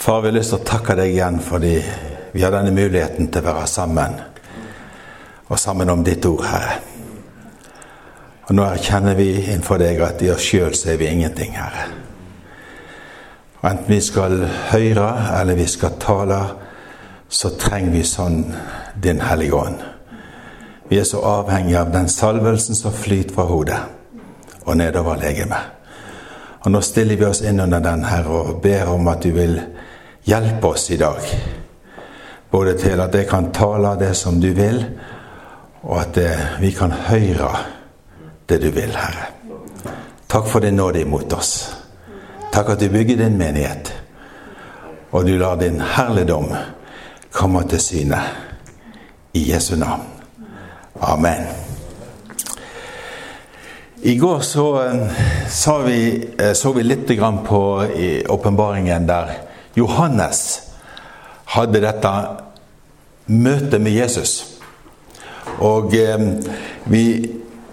Far, vi har lyst til å takke deg igjen fordi vi har denne muligheten til å være sammen. Og sammen om ditt ord, Herre. Og nå erkjenner vi innenfor deg at i oss sjøl så er vi ingenting, Herre. Og enten vi skal høre eller vi skal tale, så trenger vi sånn Din Hellige Ånd. Vi er så avhengige av den salvelsen som flyter fra hodet og nedover legemet. Og nå stiller vi oss inn under den, Herre, og ber om at du vil hjelpe oss i dag. Både til at jeg kan tale det som du vil, og at vi kan høre det du vil, Herre. Takk for din nåde imot oss. Takk at du bygger din menighet, og du lar din herligdom komme til syne. I Jesu navn. Amen. I går så, så, vi, så vi litt på åpenbaringen der Johannes hadde dette møtet med Jesus. Og vi,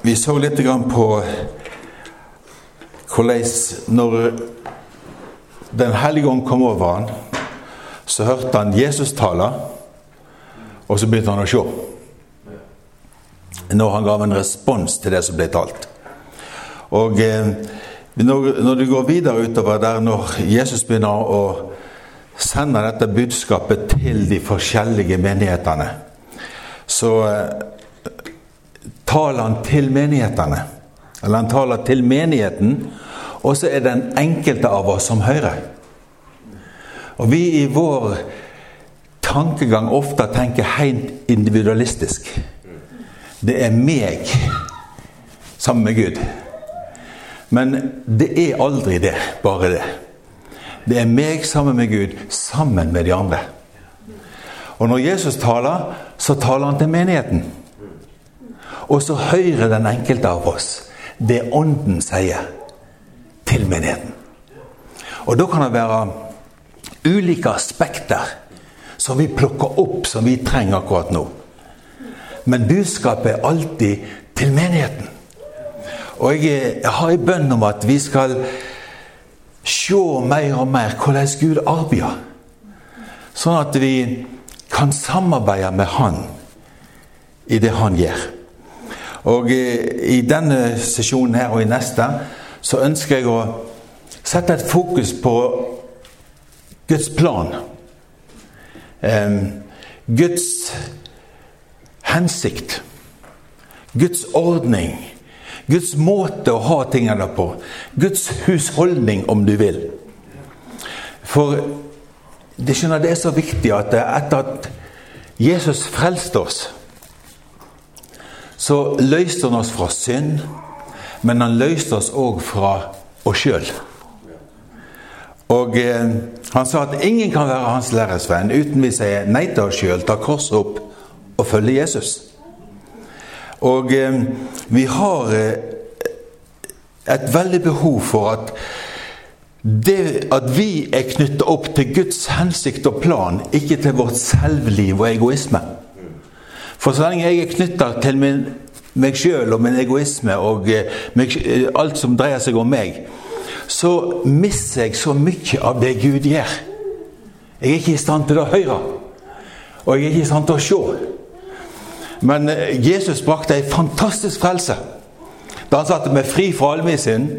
vi så litt på hvordan når Den hellige ånd kom over han, så hørte han Jesus tale, og så begynte han å se. Når han gav en respons til det som ble talt. Og eh, når, når, du går videre utover der, når Jesus begynner å sende dette budskapet til de forskjellige menighetene, så eh, taler han til menighetene. Eller han taler til menigheten, og så er den enkelte av oss som hører. Og vi i vår tankegang ofte tenker helt individualistisk. Det er meg sammen med Gud. Men det er aldri det, bare det. Det er meg sammen med Gud, sammen med de andre. Og når Jesus taler, så taler han til menigheten. Og så hører den enkelte av oss det Ånden sier til menigheten. Og da kan det være ulike aspekter som vi plukker opp, som vi trenger akkurat nå. Men budskapet er alltid til menigheten. Og jeg, har en bønn om at vi skal se mer og mer hvordan Gud arbeider. Sånn at vi kan samarbeide med Han i det Han gjør. Og i denne sesjonen her og i neste så ønsker jeg å sette et fokus på Guds plan. Guds hensikt. Guds ordning. Guds måte å ha tingene på. Guds husholdning, om du vil. For det, skjønner, det er så viktig at etter at Jesus frelste oss, så løste han oss fra synd, men han løste oss òg fra oss sjøl. Og eh, han sa at ingen kan være hans læresvenn uten vi sier nei til oss sjøl, tar korset opp og følger Jesus. Og eh, vi har eh, et veldig behov for at det at vi er knyttet opp til Guds hensikt og plan, ikke til vårt selvliv og egoisme. For så lenge jeg er knytta til min, meg sjøl og min egoisme og eh, meg, alt som dreier seg om meg, så mister jeg så mye av det Gud gjør. Jeg er ikke i stand til å høre, og jeg er ikke i stand til å se. Men eh, Jesus brakte ei fantastisk frelse da han satte meg fri fra all min synd.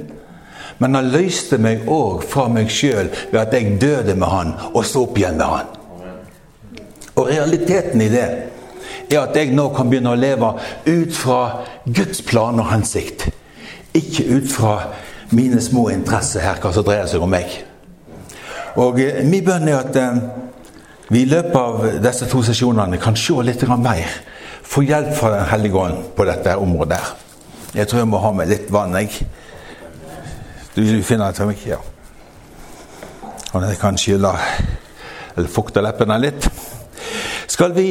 Men han løste meg òg fra meg sjøl ved at jeg døde med han og sto opp igjen med han. Og realiteten i det er at jeg nå kan begynne å leve ut fra Guds plan og hensikt. Ikke ut fra mine små interesser her, hva som dreier seg om meg. Og eh, min bønn er at eh, vi i løpet av disse to sesjonene kan se litt mer få hjelp fra Den hellige ånd på dette området. Jeg tror jeg må ha med litt vann. jeg. Du finner det til meg? Ja. Og jeg kan skylle eller fukte leppene litt. Skal vi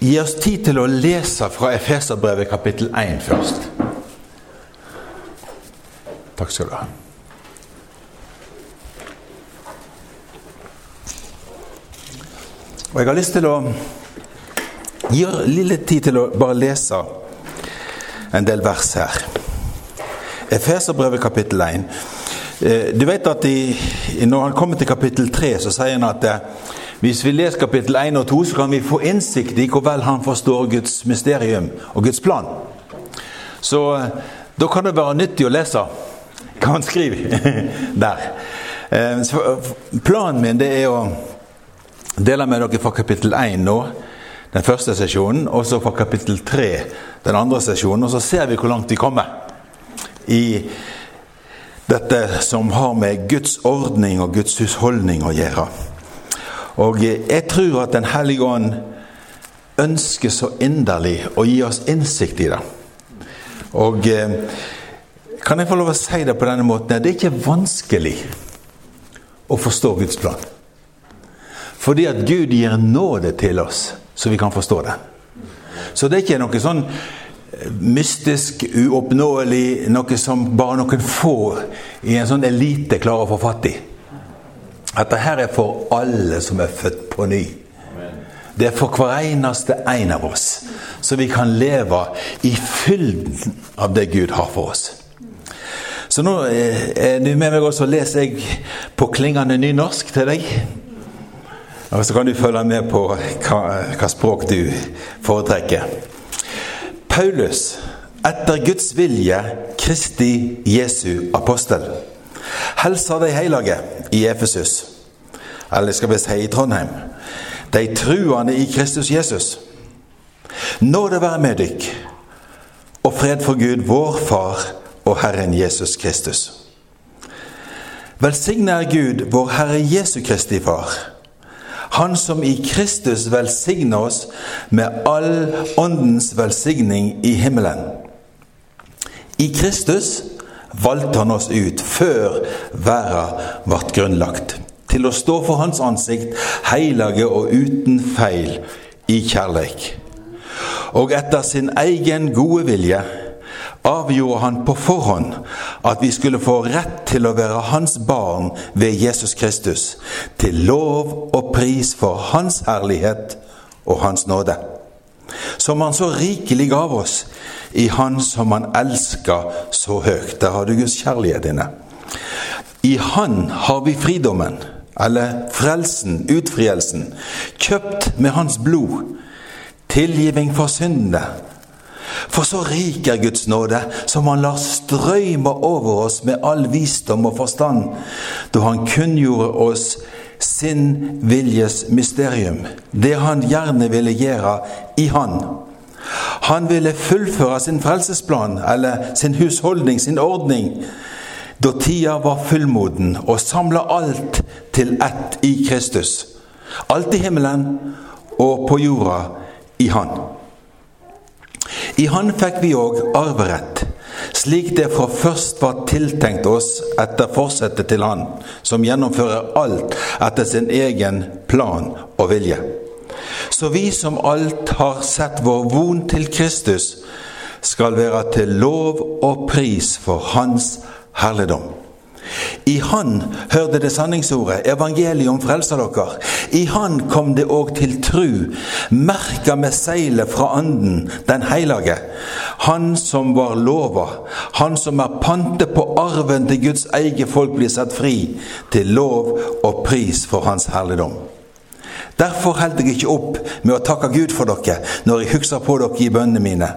gi oss tid til å lese fra Efeserbrevet kapittel 1 først? Takk skal du ha. Og jeg har lyst til å Gi litt tid til å bare lese en del vers her. Efeserbrevet kapittel 1. Eh, du vet at i, Når han kommer til kapittel 3, så sier han at eh, hvis vi leser kapittel 1 og 2, så kan vi få innsikt i hvor vel han forstår Guds mysterium og Guds plan. Så eh, da kan det være nyttig å lese hva han skriver der. Planen min det er å dele med dere fra kapittel 1 nå, den første sesjonen, og så fra kapittel 3, den andre sesjonen. Og så ser vi hvor langt vi kommer i dette som har med Guds ordning og Guds husholdning å gjøre. Og jeg tror at Den hellige ånd ønsker så inderlig å gi oss innsikt i det. Og eh, kan jeg få lov å si det på denne måten? Det er ikke vanskelig å forstå Guds plan. Fordi at Gud gir nåde til oss, så vi kan forstå det. Så det er ikke noe sånn mystisk, uoppnåelig, noe som bare noen få i en sånn elite klarer å få fatt i. At dette er for alle som er født på ny. Det er for hver eneste en av oss, så vi kan leve i fylden av det Gud har for oss. Så nå eh, er du med meg også, leser jeg på klingende nynorsk til deg. Og så kan du følge med på hva, hva språk du foretrekker. Paulus, etter Guds vilje, Kristi Jesu apostel, helsa de hellige i Efesus, eller skal vi si i Trondheim, de truende i Kristus Jesus. Nå det være med dykk, og fred for Gud, vår Far og Herren Jesus Kristus. Velsigne er Gud, vår Herre Jesu Kristi Far han som i Kristus velsigner oss med all åndens velsigning i himmelen. I Kristus valgte han oss ut før verden ble grunnlagt, til å stå for Hans ansikt, hellige og uten feil, i kjærleik. Og etter sin egen gode vilje avgjorde han på forhånd at vi skulle få rett til å være hans barn ved Jesus Kristus, til lov og pris for hans herlighet og hans nåde. Som han så rikelig gav oss i Han som han elska så høyt. Der har du Guds kjærlighet inne. I Han har vi fridommen, eller frelsen, utfrielsen, kjøpt med Hans blod, tilgivning for syndene for så rik er Guds nåde, som han lar strøyme over oss med all visdom og forstand, da han kunngjorde oss sin viljes mysterium, det han gjerne ville gjøre i Han. Han ville fullføre sin frelsesplan, eller sin husholdning, sin ordning, da tida var fullmoden, og samle alt til ett i Kristus. Alt i himmelen og på jorda i Han. I Han fikk vi òg arverett, slik det fra først var tiltenkt oss etter forsettet til Han, som gjennomfører alt etter sin egen plan og vilje. Så vi som alt har sett vår von til Kristus, skal være til lov og pris for Hans herligdom. I Han hørte det sanningsordet, evangeliet om frelsa dere. I Han kom det òg til tru, merka med seilet fra Anden, den heilage. Han som var lova, han som er pante på arven til Guds eget folk, blir satt fri, til lov og pris for Hans herligdom. Derfor holder jeg ikke opp med å takke Gud for dere når jeg husker på dere i bønnene mine.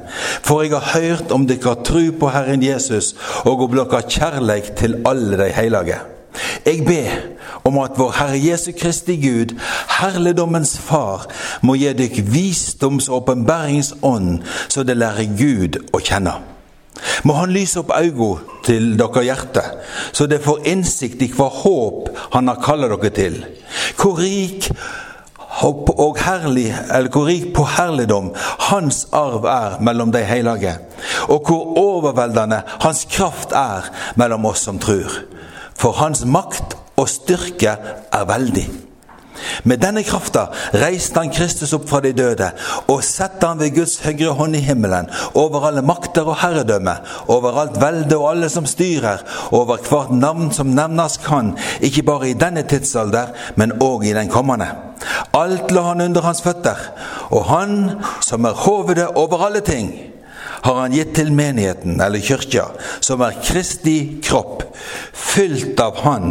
For jeg har hørt om dere tru på Herren Jesus og om deres kjærleik til alle de hellige. Jeg ber om at vår Herre Jesu Kristi Gud, herligdommens Far, må gi dere visdoms- og åpenbæringsånd, så det lærer Gud å kjenne. Må Han lyse opp øynene til dere hjerte, så det får innsikt i hva håp Han har kalt dere til. Hvor rik herlig, hvor rik på herligdom hans arv er mellom de hellige, og hvor overveldende hans kraft er mellom oss som tror. For hans makt og styrke er veldig. Med denne krafta reiste han Kristus opp fra de døde og satte han ved Guds høyre hånd i himmelen, over alle makter og herredømme, over alt velde og alle som styrer, over hvert navn som nevnes kan, ikke bare i denne tidsalder, men òg i den kommende. Alt la han under hans føtter, og han som er hovedet over alle ting, har han gitt til menigheten, eller kyrkja, som er Kristi kropp, fylt av Han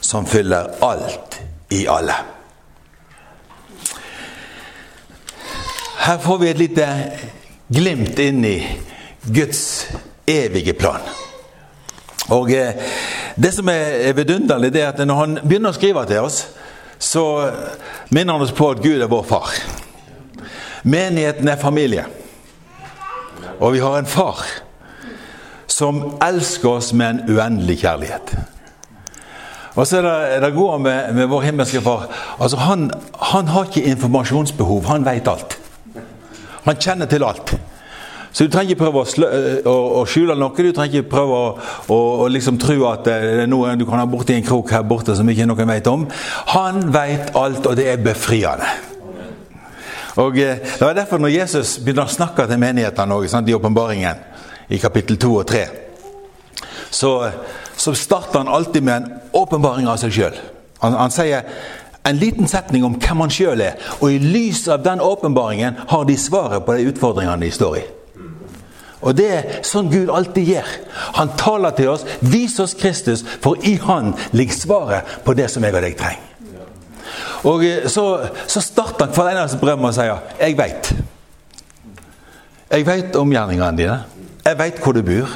som fyller alt i alle. Her får vi et lite glimt inn i Guds evige plan. Og eh, Det som er vidunderlig, det er at når han begynner å skrive til oss, så minner han oss på at Gud er vår far. Menigheten er familie. Og vi har en far som elsker oss med en uendelig kjærlighet. Og så er det, det gode med, med, vår himmelske far altså han, han har ikke informasjonsbehov. Han vet alt. Han kjenner til alt. Så du trenger ikke prøve å, å, skjule noe. Du trenger ikke prøve å, å, å liksom tro at det er noe du kan ha borti en krok her borte som ikke noen vet om. Han vet alt, og det er befriende. Og eh, Det var derfor når Jesus begynner å snakke til menighetene i åpenbaringen, i kapittel 2 og 3, så, så starter han alltid med en åpenbaring av seg sjøl. Han, han sier en liten setning om hvem han sjøl er. Og i lys av den åpenbaringen har de svaret på de utfordringene de står i. Og det er sånn Gud alltid gjør. Han taler til oss, viser oss Kristus, for i Han ligger svaret på det som jeg og deg trenger. Og eh, så, så starter han hver eneste brev med å si 'Jeg veit'. Jeg veit om gjerningene dine. Jeg veit hvor du bor.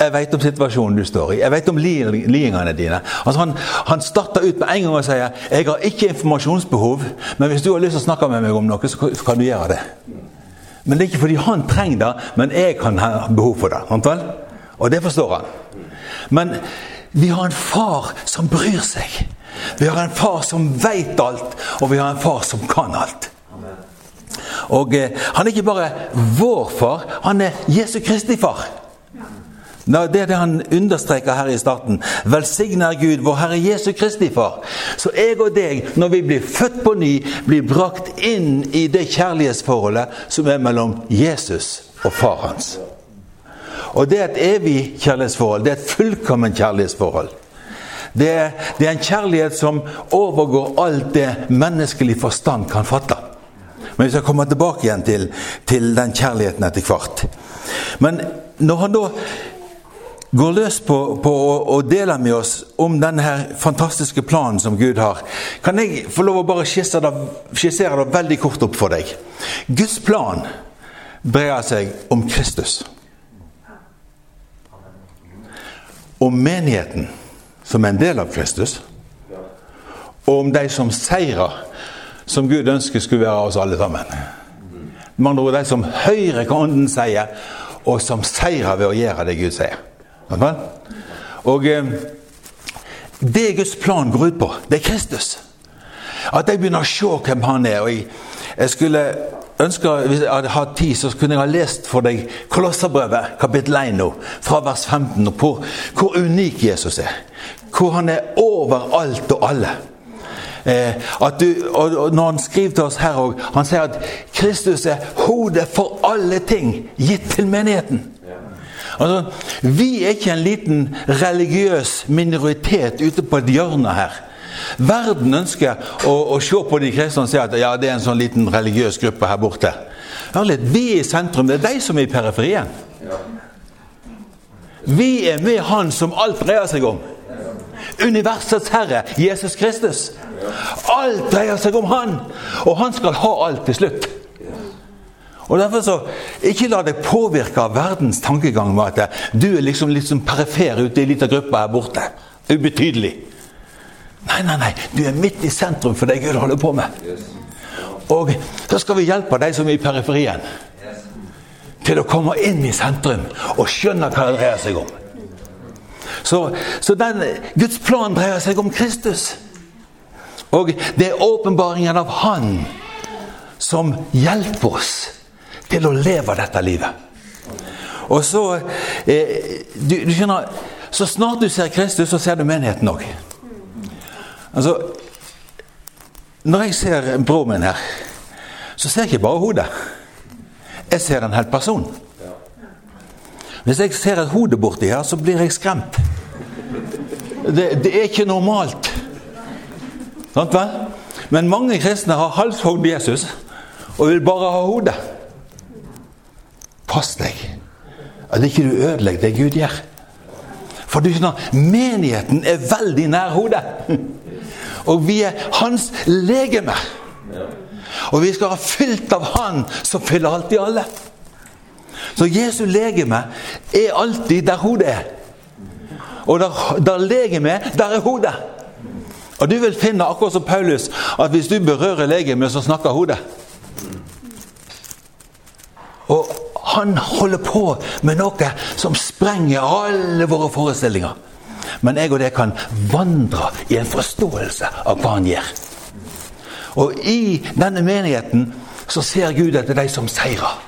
Jeg vet om situasjonen du står i. Jeg vet om lidingene dine. Altså han, han starter ut med en gang og sier 'Jeg har ikke informasjonsbehov', men hvis du har lyst til å snakke med meg om noe, så kan du gjøre det. Men det er ikke fordi han trenger det, men jeg kan ha behov for det. Antall? Og det forstår han. Men vi har en far som bryr seg. Vi har en far som veit alt, og vi har en far som kan alt. Og eh, han er ikke bare vår far, han er Jesu Kristi far. Det er det han understreker her i starten. Velsigner Gud, vår Herre Jesu Kristi Far. Så jeg og deg, når vi blir født på ny, blir brakt inn i det kjærlighetsforholdet som er mellom Jesus og far hans. Og det er et evig kjærlighetsforhold. Det er et fullkomment kjærlighetsforhold. Det er, det er en kjærlighet som overgår alt det menneskelig forstand kan fatte. Men vi skal komme tilbake igjen til, til den kjærligheten etter hvert. Men når han da går løs på, på å, dele med oss om denne her fantastiske planen som Gud har, kan jeg få lov å bare skissere det, veldig kort opp for deg. Guds plan dreier seg om Kristus. Om menigheten, som er en del av Kristus. Og om de som seirer, som Gud ønsker skulle være oss alle sammen. Med andre ord de som hører hva Ånden sier, og som seirer ved å gjøre det Gud sier. Og eh, det Guds plan går ut på, det er Kristus. At jeg begynner å se hvem han er. og jeg, skulle ønske, Hvis jeg hadde hatt tid, så kunne jeg ha lest for deg Kolosserbrevet kapittel 1 nå, fra vers 15. og hvor, unik Jesus er. Hvor han er over alt og alle. Eh, du, og, og Når han skriver til oss her òg, han sier at Kristus er hodet for alle ting gitt til menigheten. Altså, Vi er ikke en liten religiøs minoritet ute på et hjørne her. Verden ønsker å, å se på de kristne og si at ja, det er en sånn liten religiøs gruppe her borte. Ærlig, vi er i sentrum. Det er de som er i periferien. Vi er med Han som alt dreier seg om. Universets herre, Jesus Kristus. Alt dreier seg om Han, og Han skal ha alt til slutt. Og derfor så, Ikke la deg påvirke av verdens tankegang med at du er liksom litt som perifer ute i en liten gruppe her borte. Ubetydelig. Nei, nei, nei. Du er midt i sentrum for det Gud holder på med. Og så skal vi hjelpe de som er i periferien, til å komme inn i sentrum og skjønne hva det dreier seg om. Så, så den, Guds plan dreier seg om Kristus. Og det er åpenbaringen av Han som hjelper oss til å leve dette livet. Og så eh, du, du, skjønner, Så snart du ser Kristus, så ser du menigheten òg. Altså, når jeg ser broren min her, så ser jeg ikke bare hodet. Jeg ser en hel person. Hvis jeg ser et hode borti her, så blir jeg skremt. Det, det er ikke normalt. Sant vel? Men mange kristne har halshogd Jesus og vil bare ha hodet. Pass deg. at ikke du ødelegger det Gud gjør. For du skjønner, menigheten er veldig nær hodet. Og vi er hans legeme. Og vi skal ha fylt av Han som fyller alltid alle. Så Jesu legeme er alltid der hodet er. Og der, der legeme er, der er hodet. Og du vil finne, akkurat som Paulus, at hvis du berører legemet, så snakker hodet. Og han holder på med noe som sprenger alle våre forestillinger. Men jeg og det kan vandre i en forståelse av hva han gjør. Og i denne menigheten så ser Gud etter de som seirer.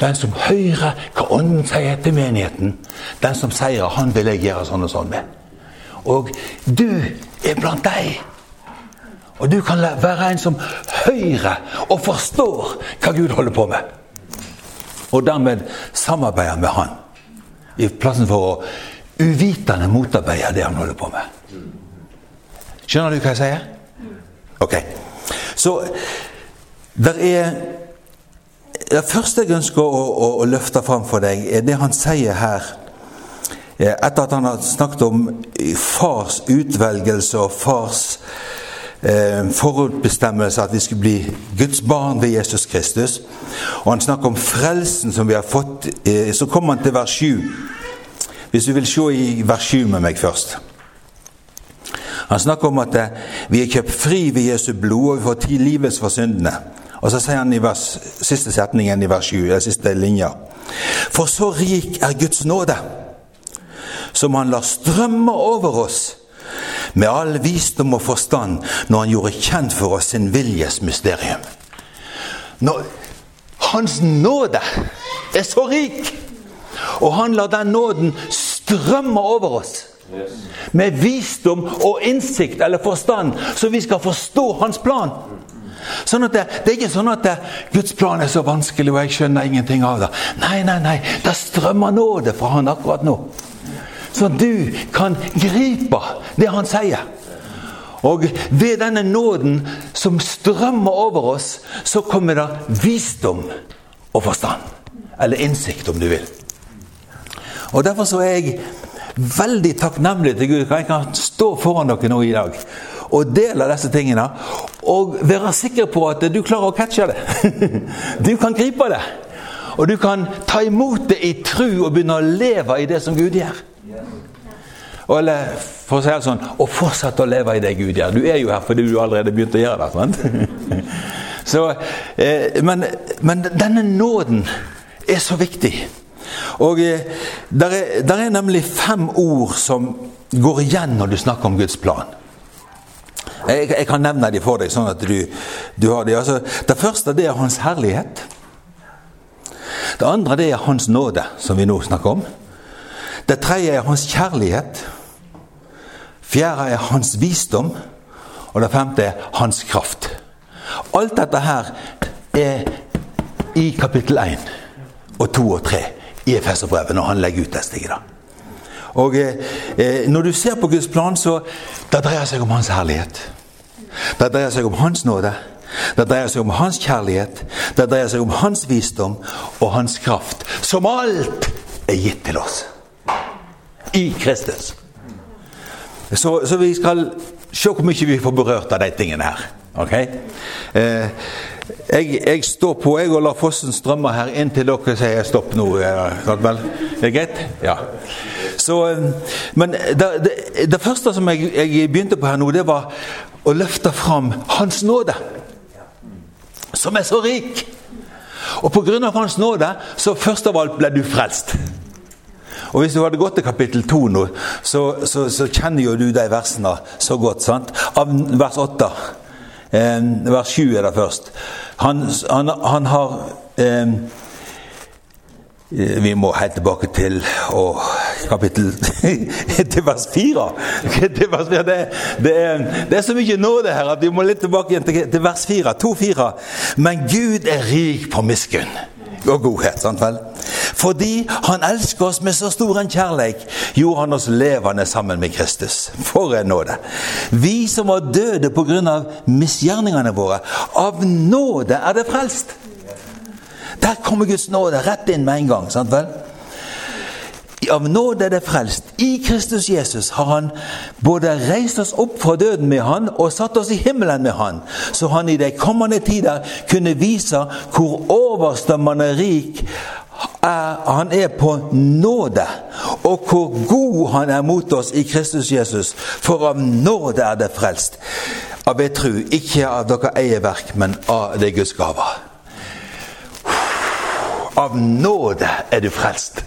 Den som hører hva Ånden sier til menigheten, den som seirer, han vil jeg gjøre sånn og sånn med. Og du er blant deg. Og du kan være en som hører og forstår hva Gud holder på med. Og dermed samarbeider med Han. I plassen for å uvitende motarbeide det han holder på med. Skjønner du hva jeg sier? Ok. Så der er Det første jeg ønsker å, å, å løfte fram for deg, er det han sier her. Etter at han har snakket om fars utvelgelse og fars eh, forutbestemmelse at vi skulle bli Guds barn ved Jesus Kristus. Og han snakker om frelsen som vi har fått. Eh, så kommer han til vers 7. Hvis du vil se i vers 7 med meg først. Han snakker om at eh, vi er kjøpt fri ved Jesu blod, og vi får ti livets for syndene. Og så sier han i vers, siste setningen i vers 7, den siste linja. For så rik er Guds nåde, som han lar strømme over oss med all visdom og forstand når han gjorde kjent for oss sin viljes mysterium. Når Hans nåde er så rik, og han lar den nåden strømme over oss med visdom og innsikt eller forstand, så vi skal forstå hans plan. Sånn det, det, er ikke sånn at det, Guds plan er så vanskelig, og jeg skjønner ingenting av det. Nei, nei, nei. Det strømmer nåde fra han akkurat nå. Så du kan gripe det han sier. Og ved denne nåden som strømmer over oss, så kommer det visdom og forstand. Eller innsikt, om du vil. Og Derfor så er jeg veldig takknemlig til Gud. for Jeg kan stå foran dere nå i dag og dele disse tingene. Og være sikker på at du klarer å catche det. Du kan gripe det. Og du kan ta imot det i tru og begynne å leve i det som Gud gjør. Eller for å si det sånn Og fortsett å leve i det Gud gjør. Du er jo her fordi du allerede begynte å gjøre det. sant? Så, eh, men, men denne nåden er så viktig. Og eh, der er, der er, nemlig fem ord som går igjen når du snakker om Guds plan. Jeg, jeg kan nevne dem for deg, sånn at du, du har dem. Altså, det første det er Hans herlighet. Det andre det er Hans nåde, som vi nå snakker om. Det tredje er Hans kjærlighet. Fjerde er Hans visdom. Og det femte er Hans kraft. Alt dette her er i kapittel 1 og 2 og 3 i Efeserbrevet når han legger ut det stiget. Og eh, Når du ser på Guds plan, så det dreier seg om Hans herlighet. Det dreier seg om Hans nåde. Det dreier seg om Hans kjærlighet. Det dreier seg om Hans visdom og Hans kraft. Som alt er gitt til oss. I Kristus. Så, så vi skal se hvor mye vi får berørt av de tingene her. Ok? Eh, jeg, jeg, står på jeg og lar fossen strømme her inntil dere sier stopp nå. Er det greit? Ja. Så, eh, men det, det, det første som jeg, jeg, begynte på her nå, det var å løfte fram Hans nåde. Som er så rik. Og på grunn av Hans nåde så først av alt ble du frelst. Og Hvis du hadde gått til kapittel 2 nå, så, så, så, kjenner jo du de versene så godt. sant? Av vers 8. Eh, vers 7 er det først. Han, han, han har eh, Vi må helt tilbake til å, kapittel til vers 4. Til vers 4. Det, det, er, det, er, så mye nåde her at vi må litt tilbake til, til vers 4. 2-4. Men Gud er rik på miskunn og godhet. sant vel? Fordi han elsker oss med så stor en kjærleik, gjorde han oss levende sammen med Kristus. For en nåde! Vi som var døde pga. misgjerningene våre, av nåde er det frelst. Der kommer Guds nåde rett inn med en gang. sant vel? av nåde er det frelst. I Kristus Jesus har han både reist oss opp fra døden med han og satt oss i himmelen med han, så han i de kommende tider kunne vise hvor overstrømmende rik er, han er på nåde, og hvor god han er mot oss i Kristus Jesus. For av nåde er det frelst. Av ved tru, ikke av dere eierverk, men av det Guds gaver. Av nåde er du frelst.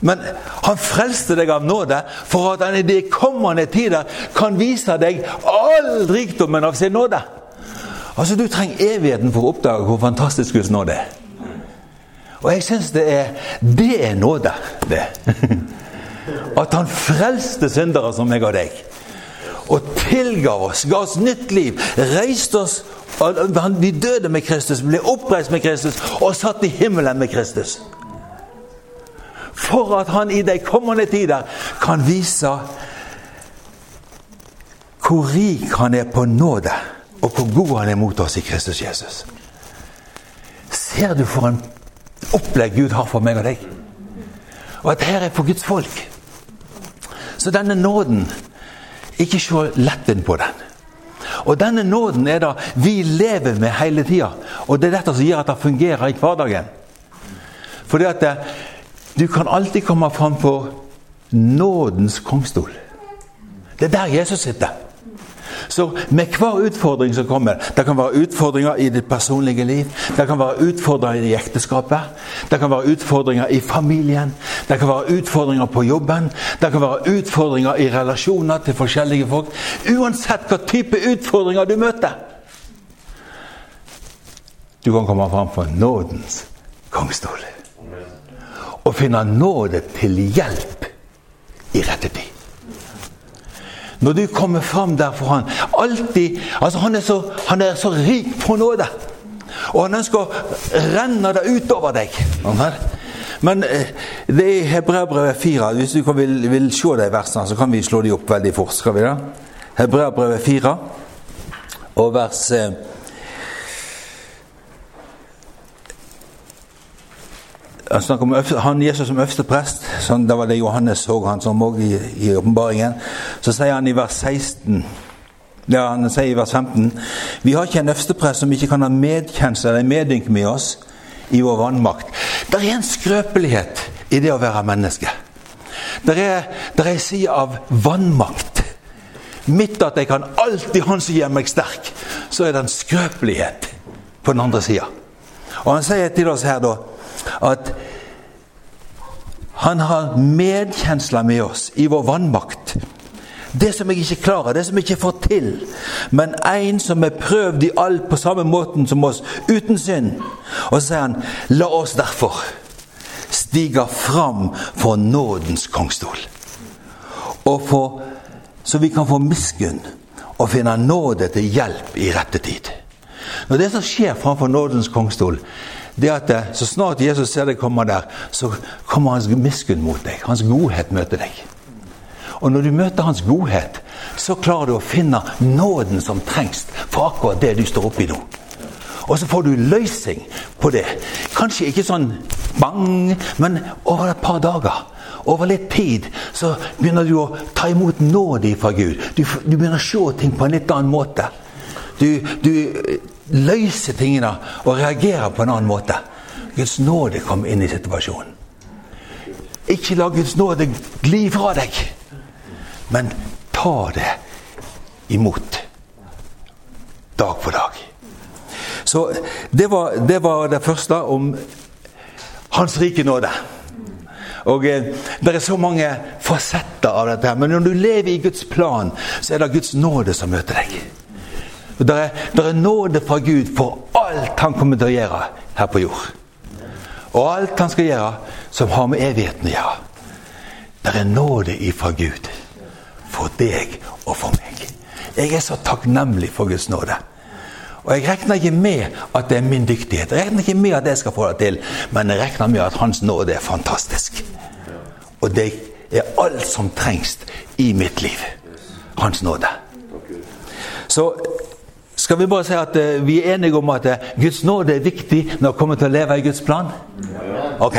Men han frelste deg av nåde for at han i de kommende tider kan vise deg all rikdommen av sin nåde. Altså, Du trenger evigheten for å oppdage hvor fantastisk Guds nåde er. Og jeg syns det er Det er nåde, det. At han frelste syndere som meg og deg. Og tilgav oss, ga oss nytt liv, reiste oss Vi døde med Kristus, ble oppreist med Kristus og satt i himmelen med Kristus for at han i de kommende tider kan vise hvor rik han er på nåde, og hvor god han er mot oss i Kristus Jesus. Ser du for en opplegg Gud har for meg og deg? Og at her er for Guds folk. Så denne nåden Ikke se letten på den. Og denne nåden er det vi lever med hele tida. Og det er dette som gjør at det fungerer i hverdagen. Fordi at det, du kan alltid komme fram på nådens kongstol. Det er der Jesus sitter. Så med hver utfordring som kommer Det kan være utfordringer i ditt personlige liv. Det kan være utfordringer i ekteskapet. Det kan være utfordringer i familien. Det kan være utfordringer på jobben. Det kan være utfordringer i relasjoner til forskjellige folk. Uansett hva type utfordringer du møter. Du kan komme fram for nådens kongstol og finne nåde til hjelp i rette tid. Når du kommer fram der for han alltid, altså han er, så, han er så rik på nåde. Og han ønsker å renne det utover deg. Men eh, det er Hebreabrevet 4. Hvis du vil, vil, se de versene, så kan vi slå de opp veldig fort. skal vi da? Hebreabrevet 4 og vers eh, Han snakker om han Jesus som øverste prest. Sånn, det var det Johannes så han som òg i, åpenbaringen. Så sier han i vers 16 ja, han sier i vers 15 Vi har ikke en øversteprest som ikke kan ha medkjensel eller medynk med oss i vår vannmakt. Det er en skrøpelighet i det å være menneske. Det er, der er en side av vannmakt. Midt at jeg kan alltid Han som gjør meg sterk, så er det en skrøpelighet på den andre sida. Og han sier til oss her da at han har medkjensler med oss i vår vannmakt. Det som jeg ikke klarer, det som jeg ikke får til. Men en som er prøvd i alt på samme måten som oss, uten synd. Og så sier han, la oss derfor stige fram for nådens kongstol. Og få, så vi kan få miskunn og finne nåde til hjelp i rette tid. Når det som skjer framfor nådens kongstol, det at eh, så snart Jesus ser deg komme der, så kommer hans miskunn mot deg. Hans godhet møter deg. Og når du møter hans godhet, så klarer du å finne nåden som trengs for akkurat det du står oppi nå. Og så får du løsning på det. Kanskje ikke sånn bang, men over et par dager. Over litt tid så begynner du å ta imot nåde fra Gud. Du, du begynner å se ting på en litt annen måte. Du, du løser tingene og reagerer på en annen måte. Guds nåde kom inn i situasjonen. Ikke la Guds nåde gli fra deg, men ta det imot dag for dag. Så det var det, var det første om Hans rike nåde. Og eh, Det er så mange fasetter av dette. her, Men når du lever i Guds plan, så er det Guds nåde som møter deg. Det er, er nåde fra Gud for alt han kommer til å gjøre her på jord. Og alt han skal gjøre som har med evigheten å gjøre. Det er nåde ifra Gud for deg og for meg. Jeg er så takknemlig for Guds nåde. Og Jeg regner ikke med at det er min dyktighet, jeg regner ikke med at jeg skal få det til, men jeg regner med at Hans nåde er fantastisk. Og det er alt som trengs i mitt liv. Hans nåde. Så skal vi bare si at uh, vi er enige om at uh, Guds nåde er viktig når det kommer til å leve i Guds plan? Ok.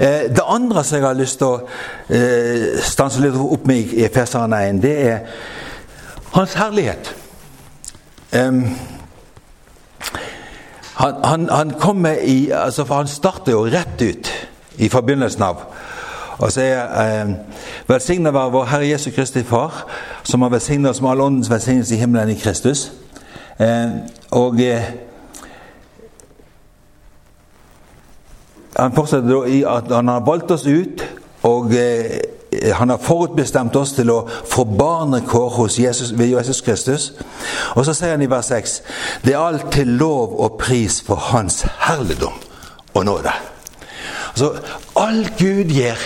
Eh, det andre som jeg har lyst til å eh, stanse litt opp med i Feseren 1, det er hans herlighet. Han, han, han kommer i altså for Han starter jo rett ut i forbindelsen av og så er eh, Velsigna være vår Herre Jesu Kristi Far, som har velsignet oss med all åndens velsignelse i himmelen i Kristus. Eh, og eh, Han fortsetter i at han har valgt oss ut, og eh, han har forutbestemt oss til å få barnekår hos Jesus, ved Jesus Kristus. Og så sier han i vers 6.: Det er alt til lov og pris for Hans herligdom og nåde. Altså, alt Gud gir,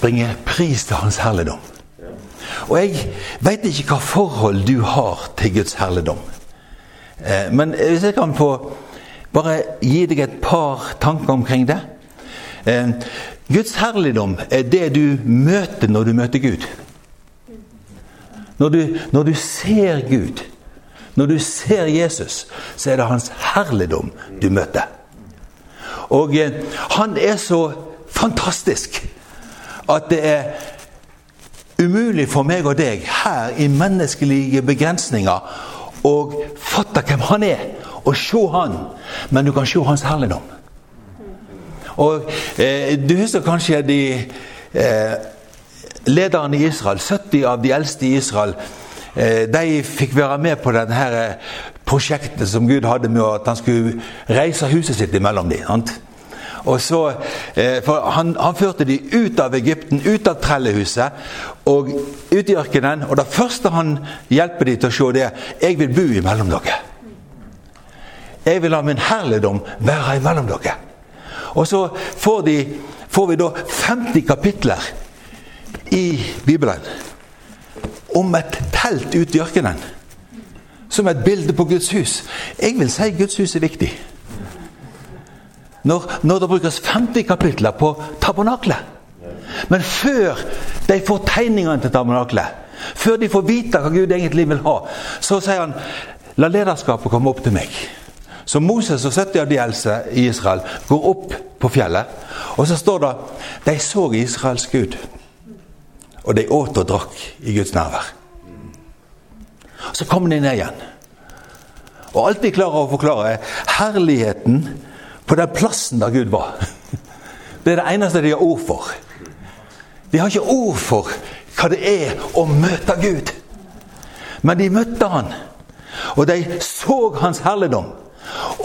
bringer pris til Hans herligdom. Og jeg veit ikke hva forhold du har til Guds herligdom. Eh, men hvis jeg kan få bare gi deg et par tanker omkring det. Eh, Guds herligdom er det du møter når du møter Gud. Når du, når du ser Gud, når du ser Jesus, så er det hans herligdom du møter. Og eh, han er så fantastisk at det er umulig for meg og deg her i menneskelige begrensninger å fatte hvem han er og se han, men du kan se hans herligdom. Og eh, Du husker kanskje de eh, lederne i Israel, 70 av de eldste i Israel, eh, de fikk være med på dette eh, prosjektet som Gud hadde med at han skulle reise huset sitt imellom dem. Og så, eh, for han, han, førte de ut av Egypten, ut av trellehuset og ut i ørkenen. Og det første han hjelper de til å se, det er 'Jeg vil bo imellom dere'. Jeg vil la min herligdom være imellom dere. Og så får, de, får vi da 50 kapitler i Bibelen om et telt ute i ørkenen. Som et bilde på Guds hus. Jeg vil si Guds hus er viktig. Når, når det brukes 50 kapitler på tabernaklet. Men før de får tegningene til tabernaklet, før de får vite hva Gud egentlig vil ha, så sier han La lederskapet komme opp til meg. Så Moses og 70 av de eldste i Israel går opp på fjellet. Og så står det de så Israels Gud. Og de åt og drakk i Guds nærvær. Så kommer de ned igjen. Og alt de klarer å forklare, er herligheten på den plassen der Gud var. Det er det eneste de har ord for. De har ikke ord for hva det er å møte Gud. Men de møtte Han, og de så Hans herligdom.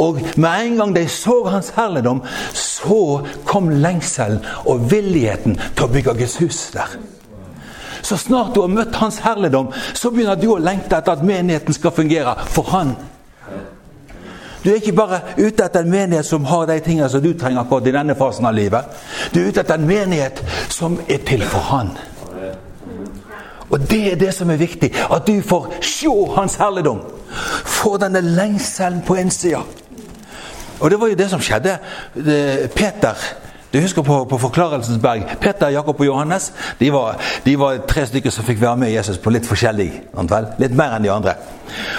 Og med en gang de så hans herligdom, så kom lengselen og villigheten til å bygge Guds hus der. Så snart du har møtt Hans herligdom, så begynner du å lengte etter at menigheten skal fungere for Han. Du er ikke bare ute etter en menighet som har de tingene som du trenger akkurat i denne fasen av livet. Du er ute etter en menighet som er til for Han. Og det er det som er viktig. At du får se Hans herligdom. Få denne lengselen på innsida. Og det var jo det som skjedde. Peter du husker på, på Forklarelsens berg. Peter, Jakob og Johannes de var, de var, tre stykker som fikk være med Jesus på litt forskjellig. Litt mer enn de andre.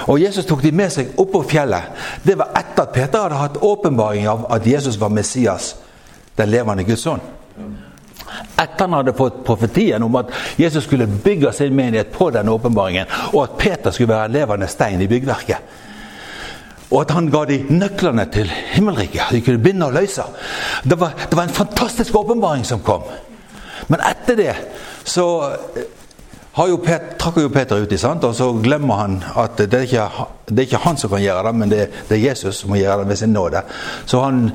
Og Jesus tok de med seg opp på fjellet. Det var etter at Peter hadde hatt åpenbaring av at Jesus var Messias, den levende Guds sønn. Etter han hadde fått profetien om at Jesus skulle bygge sin menighet på denne åpenbaringen, og at Peter skulle være en levende stein i byggverket. Og at han ga de nøklene til himmelriket. De kunne begynne å løse. Det var, det var en fantastisk åpenbaring som kom. Men etter det så har jo Peter, trakk jo Peter uti, og så glemmer han at det er, ikke, det er ikke han som kan gjøre det, men det, det, er Jesus som må gjøre det ved sin nåde. Så han,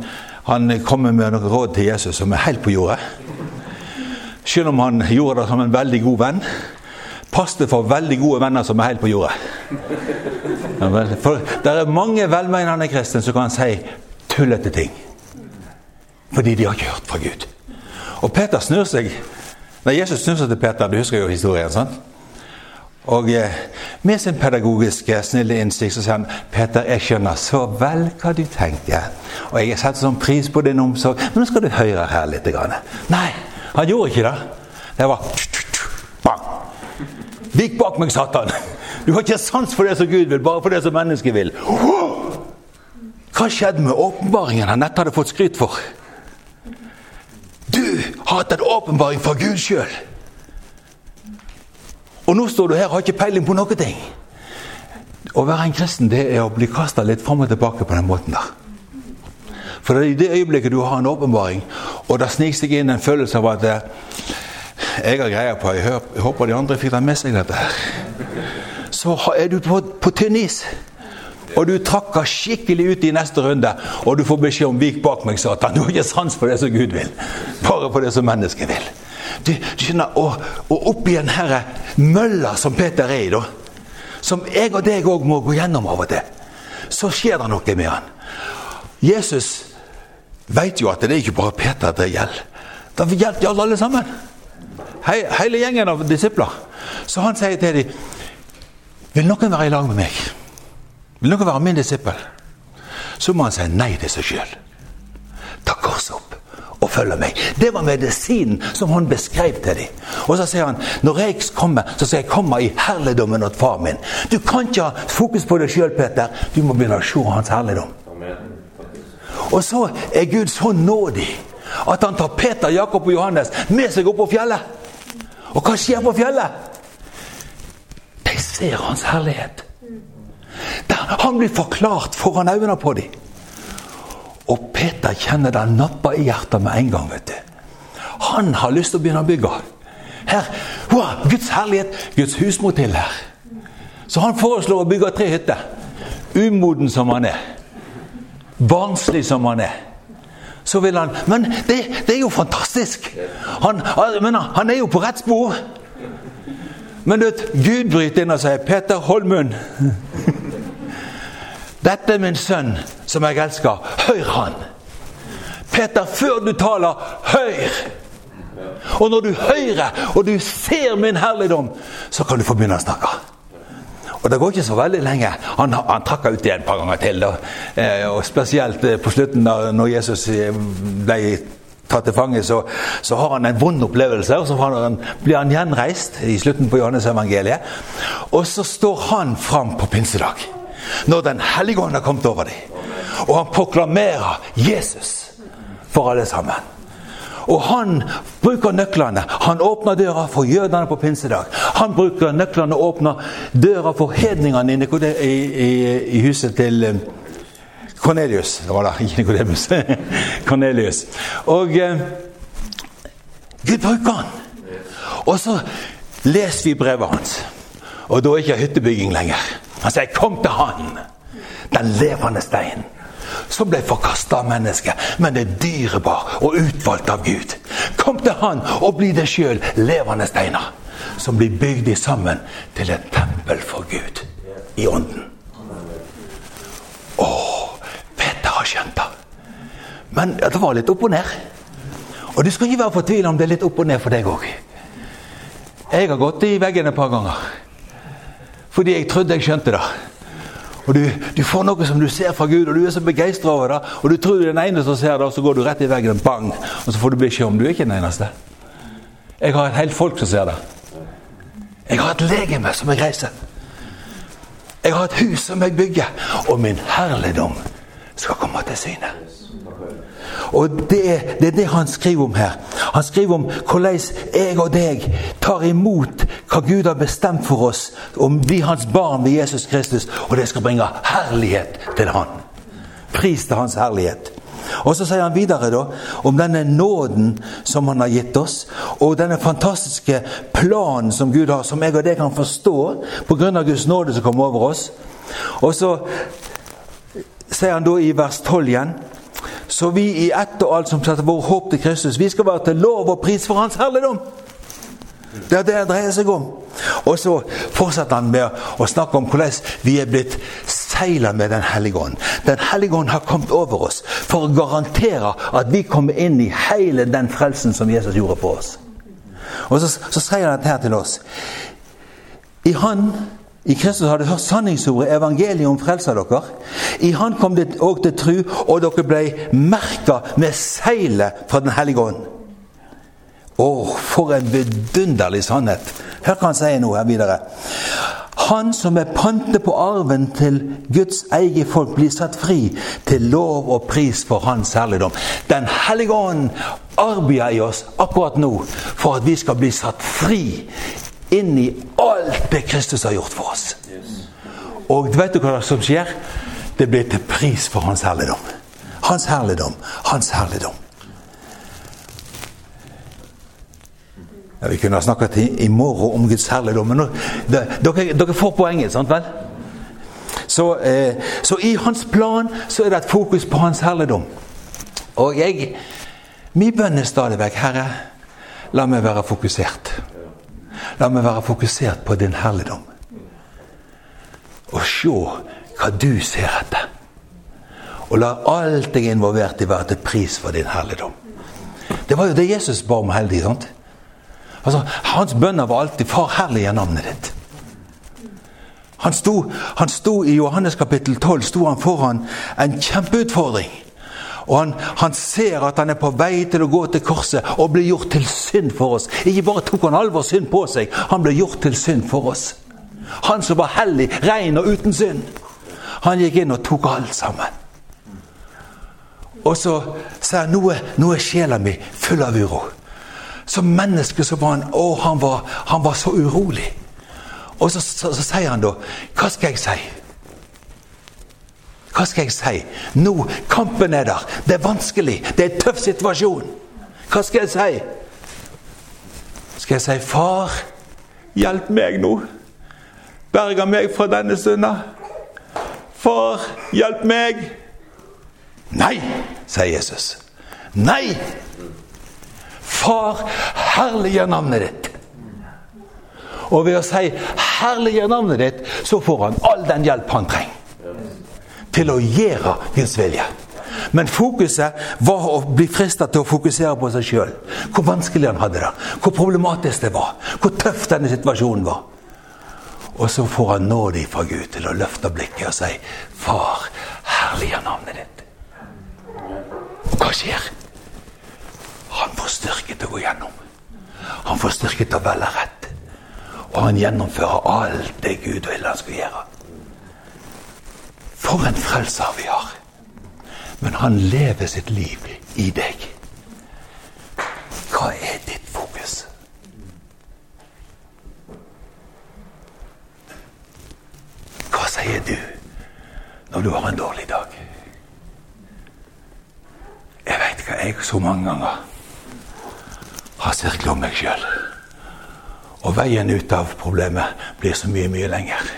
han kommer med noen råd til Jesus som er helt på jordet. Selv om han gjorde det som en veldig god venn. Pass for veldig gode venner som er helt på jordet. For det er mange velmenende kristne som kan si tullete ting. Fordi de har ikke hørt fra Gud. Og Peter snur seg Nei, Jesus snur seg til Peter. Du husker jo historien. sant? Og eh, med sin pedagogiske, snille innsikt så sier han Peter, jeg skjønner så vel hva du tenker. Og jeg setter sånn pris på din omsorg, men nå skal du høre her litt. Nei, han gjorde ikke det. Det var bang. Vik bak meg, Satan! Du har ikke sans for det som Gud vil, bare for det som mennesket vil. Hva skjedde med åpenbaringen han nettopp hadde fått skryt for? hatt en åpenbaring fra Gud sjøl. Og nå står du her og har ikke peiling på noen ting. Å være en kristen det er å bli kasta litt fram og tilbake på den måten der. For det er i det øyeblikket du har en åpenbaring, og det sniker seg inn en følelse av at eh, jeg har greie på Jeg håper de andre fikk det med seg, dette her. Så er du på, på tynn is. Og du trakker skikkelig ut i neste runde, og du får beskjed om 'vik bak meg', Satan. Du har ikke sans for det som Gud vil, bare på det som mennesket vil. Du, du skjønner, Og, og oppi den herre mølla som Peter er i, da, som jeg og deg òg må gå gjennom av og til, så skjer det noe med han. Jesus veit jo at det er ikke bare Peter det gjelder. Det gjelder alle sammen. He, hele gjengen av disipler. Så han sier til dem Vil noen være i lag med meg? Vil noen være min disippel? Så må han si nei til seg sjøl. Ta korset opp og følge meg. Det var medisinen som han beskrev til dem. Og så sier han når jeg kommer, så skal jeg komme i herligdommen til far min. Du kan ikke ha fokus på deg sjøl, Peter. Du må begynne å se hans herligdom. Og så er Gud så nådig at han tar Peter, Jakob og Johannes med seg opp på fjellet. Og hva skjer på fjellet? De ser hans herlighet. Han blir forklart foran øynene på dem. Og Peter kjenner det nappa i hjertet med en gang. vet du. Han har lyst til å begynne å bygge. Her, wow, Guds herlighet, Guds hus må til her. Så han foreslår å bygge tre hytter. Umoden som han er. Barnslig som han er. Så vil han Men det, det er jo fantastisk! Han, men han er jo på rett spor. Men du vet, Gud bryter inn og sier 'Peter, hold munn'. Dette er min sønn, som jeg elsker. Hør han! Peter, før du taler, hør! Og når du hører, og du ser min herligdom, så kan du få begynne å snakke. Og det går ikke så veldig lenge. Han, han trakk ut igjen et par ganger til. Da. Eh, og Spesielt eh, på slutten, da når Jesus eh, ble tatt til fange, så, så, har han en vond opplevelse. og Så han, blir han gjenreist i slutten på Johannes evangeliet. Og så står han fram på pinsedag når Den hellige ånd har kommet over dem. Og han proklamerer Jesus for alle sammen. Og han bruker nøklene. Han åpner døra for jødene på pinsedag. Han bruker nøklene og åpner døra for hedningene i, i, i huset til Kornelius. Eh, det var da, ikke Nikodemus. Kornelius. Og eh, Gud bruker han. Og så leser vi brevet hans. Og da er ikke hyttebygging lenger. Han sier 'kom til Han', den levende stein. Som ble forkasta av mennesket, men er dyrebar og utvalgt av Gud. Kom til Han og bli deg sjøl levende steiner. Som blir bygd sammen til et tempel for Gud i ånden. Å, Peter har skjønt det. Men det var litt opp og ned. Og du skal ikke være fortvila om det er litt opp og ned for deg òg. Jeg har gått i veggene et par ganger. Fordi jeg trodde jeg skjønte det. Og du, du, får noe som du ser fra Gud, og du er så begeistra over det. Og du tror du er den eneste som ser det, og så går du rett i veggen, bang, og så får du beskjed om du er ikke den eneste. Jeg har et helt folk som ser det. Jeg har et legeme som jeg reiser. Jeg har et hus som jeg bygger, og min herligdom skal komme til syne. Og det det er, det han skriver om her. Han skriver om hvordan jeg og deg tar imot hva Gud har bestemt for oss, om vi hans barn ved Jesus Kristus, og det skal bringe herlighet til Han. Pris til Hans herlighet. Og så sier han videre da, om denne nåden som han har gitt oss, og denne fantastiske planen som Gud har, som jeg og deg kan forstå pga. Guds nåde som kommer over oss. Og så sier han da i vers 12 igjen så vi i ett og alt som setter vår håp til Kristus, vi skal være til lov og pris for Hans herligdom. Det er det det dreier seg om. Og så fortsetter han med å snakke om hvordan vi er blitt seila med Den hellige ånd. Den hellige ånd har kommet over oss for å garantere at vi kommer inn i hele den frelsen som Jesus gjorde på oss. Og så, så sier han dette her til oss. I Han i Kristus har dere hørt sanningsordet, evangeliet om frelsa dere. I Han kom det òg til tru, og dere ble merka med seilet fra Den hellige ånd. Å, for en vidunderlig sannhet! Hør hva han sier nå her videre. Han som er pante på arven til Guds eget folk, blir satt fri til lov og pris for hans herligdom. Den hellige ånd arbeider i oss akkurat nå for at vi skal bli satt fri inn i alt det Kristus har gjort for oss. Og vet du hva som skjer? Det blir til pris for hans herligdom. Hans herligdom, hans herligdom. Ja, vi kunne ha snakket i, i morgen om Guds herligdom, men nå, dere, dere, får poenget, sant vel? Så, eh, så, i hans plan så er det et fokus på hans herligdom. Og jeg Min bønn er stadig vekk Herre, la meg være fokusert. La meg være fokusert på din herligdom. Og se hva du ser etter. Og la alt jeg er involvert i, være til pris for din herligdom. Det var jo det Jesus ba om hele tiden. Altså, hans bønner var alltid 'Far, herlige navnet ditt'. Han sto, han sto I Johannes kapittel 12 sto han foran en kjempeutfordring. Og han, han, ser at han er på vei til å gå til korset og bli gjort til synd for oss. Ikke bare tok han alvor synd på seg, han ble gjort til synd for oss. Han som var hellig, ren og uten synd. Han gikk inn og tok alt sammen. Og så sa han nå er sjela mi full av uro. Som menneske så var han Å, han var, han var så urolig. Og så, så, så, sier han da Hva skal jeg si? Hva skal jeg si? Nå, kampen er der. Det er vanskelig. Det er en tøff situasjon. Hva skal jeg si? Skal jeg si 'Far, hjelp meg nå'? Berga meg fra denne synda. Far, hjelp meg. Nei, sier Jesus. Nei! Far, herliggjør navnet ditt. Og ved å si 'herliggjør navnet ditt', så får han all den hjelp han trenger til å gjøre Guds vilje. Men fokuset var å bli fristet til å fokusere på seg sjøl. Hvor vanskelig han hadde det, hvor problematisk det var, hvor tøff denne situasjonen var. Og så får han nåde fra Gud til å løfte blikket og si 'Far, herlige navnet ditt'. Hva skjer? Han får styrke til å gå gjennom. Han får styrke til å velge rett. Og han gjennomfører alt det Gud vil han skal gjøre. For en frelser vi har. Men han lever sitt liv i deg. Hva er ditt fokus? Hva sier du når du har en dårlig dag? Jeg veit hva jeg så mange ganger har sirkla om meg sjøl. Og veien ut av problemet blir så mye, mye lenger.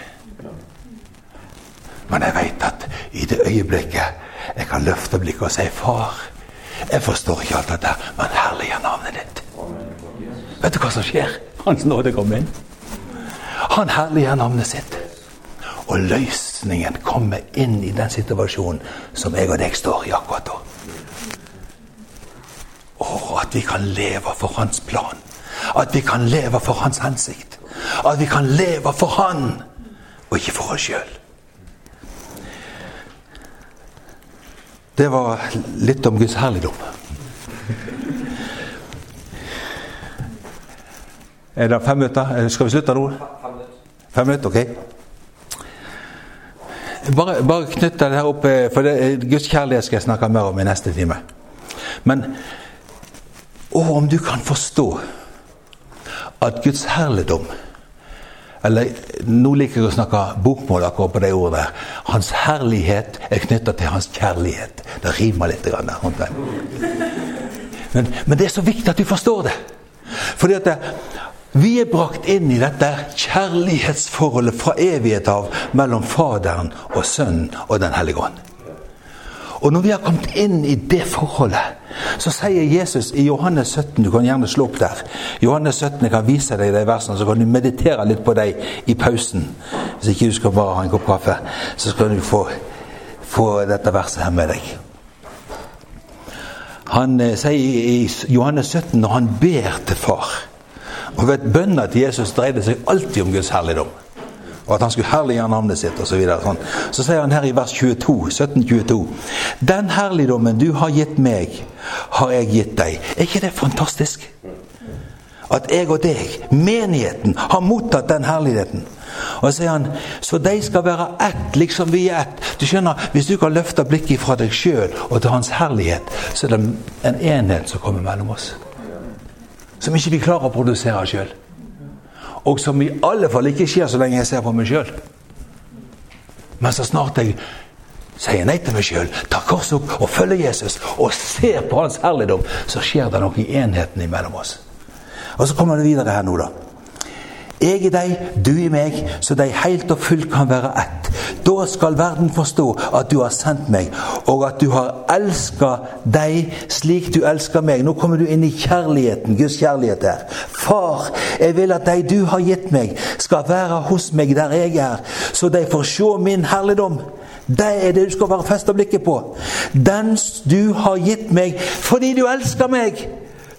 Men jeg veit at i det øyeblikket jeg kan løfte blikket og si 'Far, jeg forstår ikke alt dette, men herlig er navnet ditt'. Vet du hva som skjer? Hans nåde kommer inn. Han herliggjør navnet sitt. Og løsningen kommer inn i den situasjonen som jeg og deg står i akkurat da. Og at vi kan leve for hans plan. At vi kan leve for hans hensikt. At vi kan leve for han, og ikke for oss sjøl. Det var litt om Guds herligdom. Er det fem minutter? Skal vi slutte nå? Fem minutter, ok. Bare, bare knytte det her opp, eh, for det, Guds kjærlighet skal jeg snakke mer om i neste time. Men å, om du kan forstå at Guds herligdom eller Nå liker jeg å snakke bokmål akkurat på det ordet. Hans herlighet er knytta til hans kjærlighet. Det rimer litt. Der, men, men, det er så viktig at du forstår det. Fordi at det, vi er brakt inn i dette kjærlighetsforholdet fra evighet av mellom Faderen og Sønnen og Den hellige ånd. Og når vi har kommet inn i det forholdet, så sier Jesus i Johannes 17 Du kan gjerne slå opp der. Johannes 17, Jeg kan vise deg de versene, så kan du meditere litt på dem i pausen. Hvis ikke du skal bare ha en kopp kaffe, så skal du få, få dette verset her med deg. Han eh, sier i Johannes 17 når han ber til far Og vet, Bønna til Jesus dreide seg alltid om Guds herligdom og at han skulle herliggjøre navnet sitt osv. Så, videre, sånn. så sier han her i vers 22, 1722 Den herligdommen du har gitt meg, har jeg gitt deg. Er ikke det fantastisk? At jeg og deg, menigheten, har mottatt den herligheten. Og så sier han så de skal være ett, liksom vi er ett. Du skjønner, Hvis du kan løfte blikket fra deg sjøl og til Hans herlighet, så er det en enhet som kommer mellom oss. Som ikke vi klarer å produsere sjøl. Og som i alle fall ikke skjer så lenge jeg ser på meg sjøl. Men så snart jeg sier nei til meg sjøl, tar korset opp og følger Jesus og ser på hans herligdom, så skjer det noe i enheten imellom oss. Og så kommer det videre her nå, da. Jeg i deg, du i meg, så de helt og fullt kan være ett. Da skal verden forstå at du har sendt meg, og at du har elska deg slik du elsker meg. Nå kommer du inn i kjærligheten, Guds kjærlighet her. Far, jeg vil at de du har gitt meg, skal være hos meg der jeg er, så de får se min herligdom. Det er det du skal være festa blikket på. Den du har gitt meg fordi du elsker meg,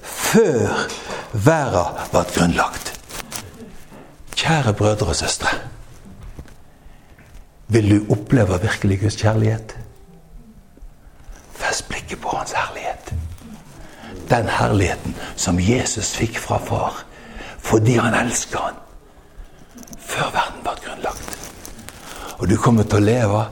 før verden ble grunnlagt. Kjære brødre og søstre. Vil du oppleve virkelig Guds kjærlighet? Fest blikket på Hans herlighet. Den herligheten som Jesus fikk fra Far fordi han elsker han før verden ble grunnlagt. Og du kommer til å leve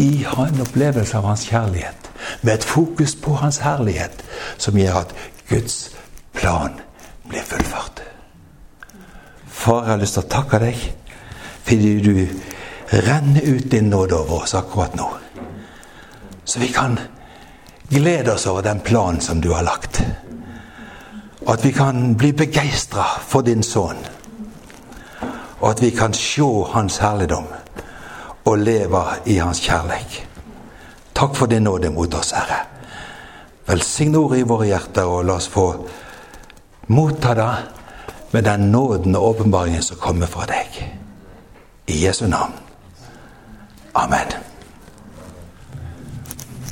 i en opplevelse av hans kjærlighet, med et fokus på hans herlighet, som gjør at Guds plan blir fullført. Far, jeg har lyst til å takke deg fordi du renner ut din nåde over oss akkurat nå. Så vi kan glede oss over den planen som du har lagt. Og at vi kan bli begeistra for din sønn. Og at vi kan se hans herligdom og leve i hans kjærlighet. Takk for din nåde mot oss, Herre. Velsign ordet i våre hjerter, og la oss få motta det med den nåden og åpenbaringen som kommer fra deg. I Jesu navn. Amen.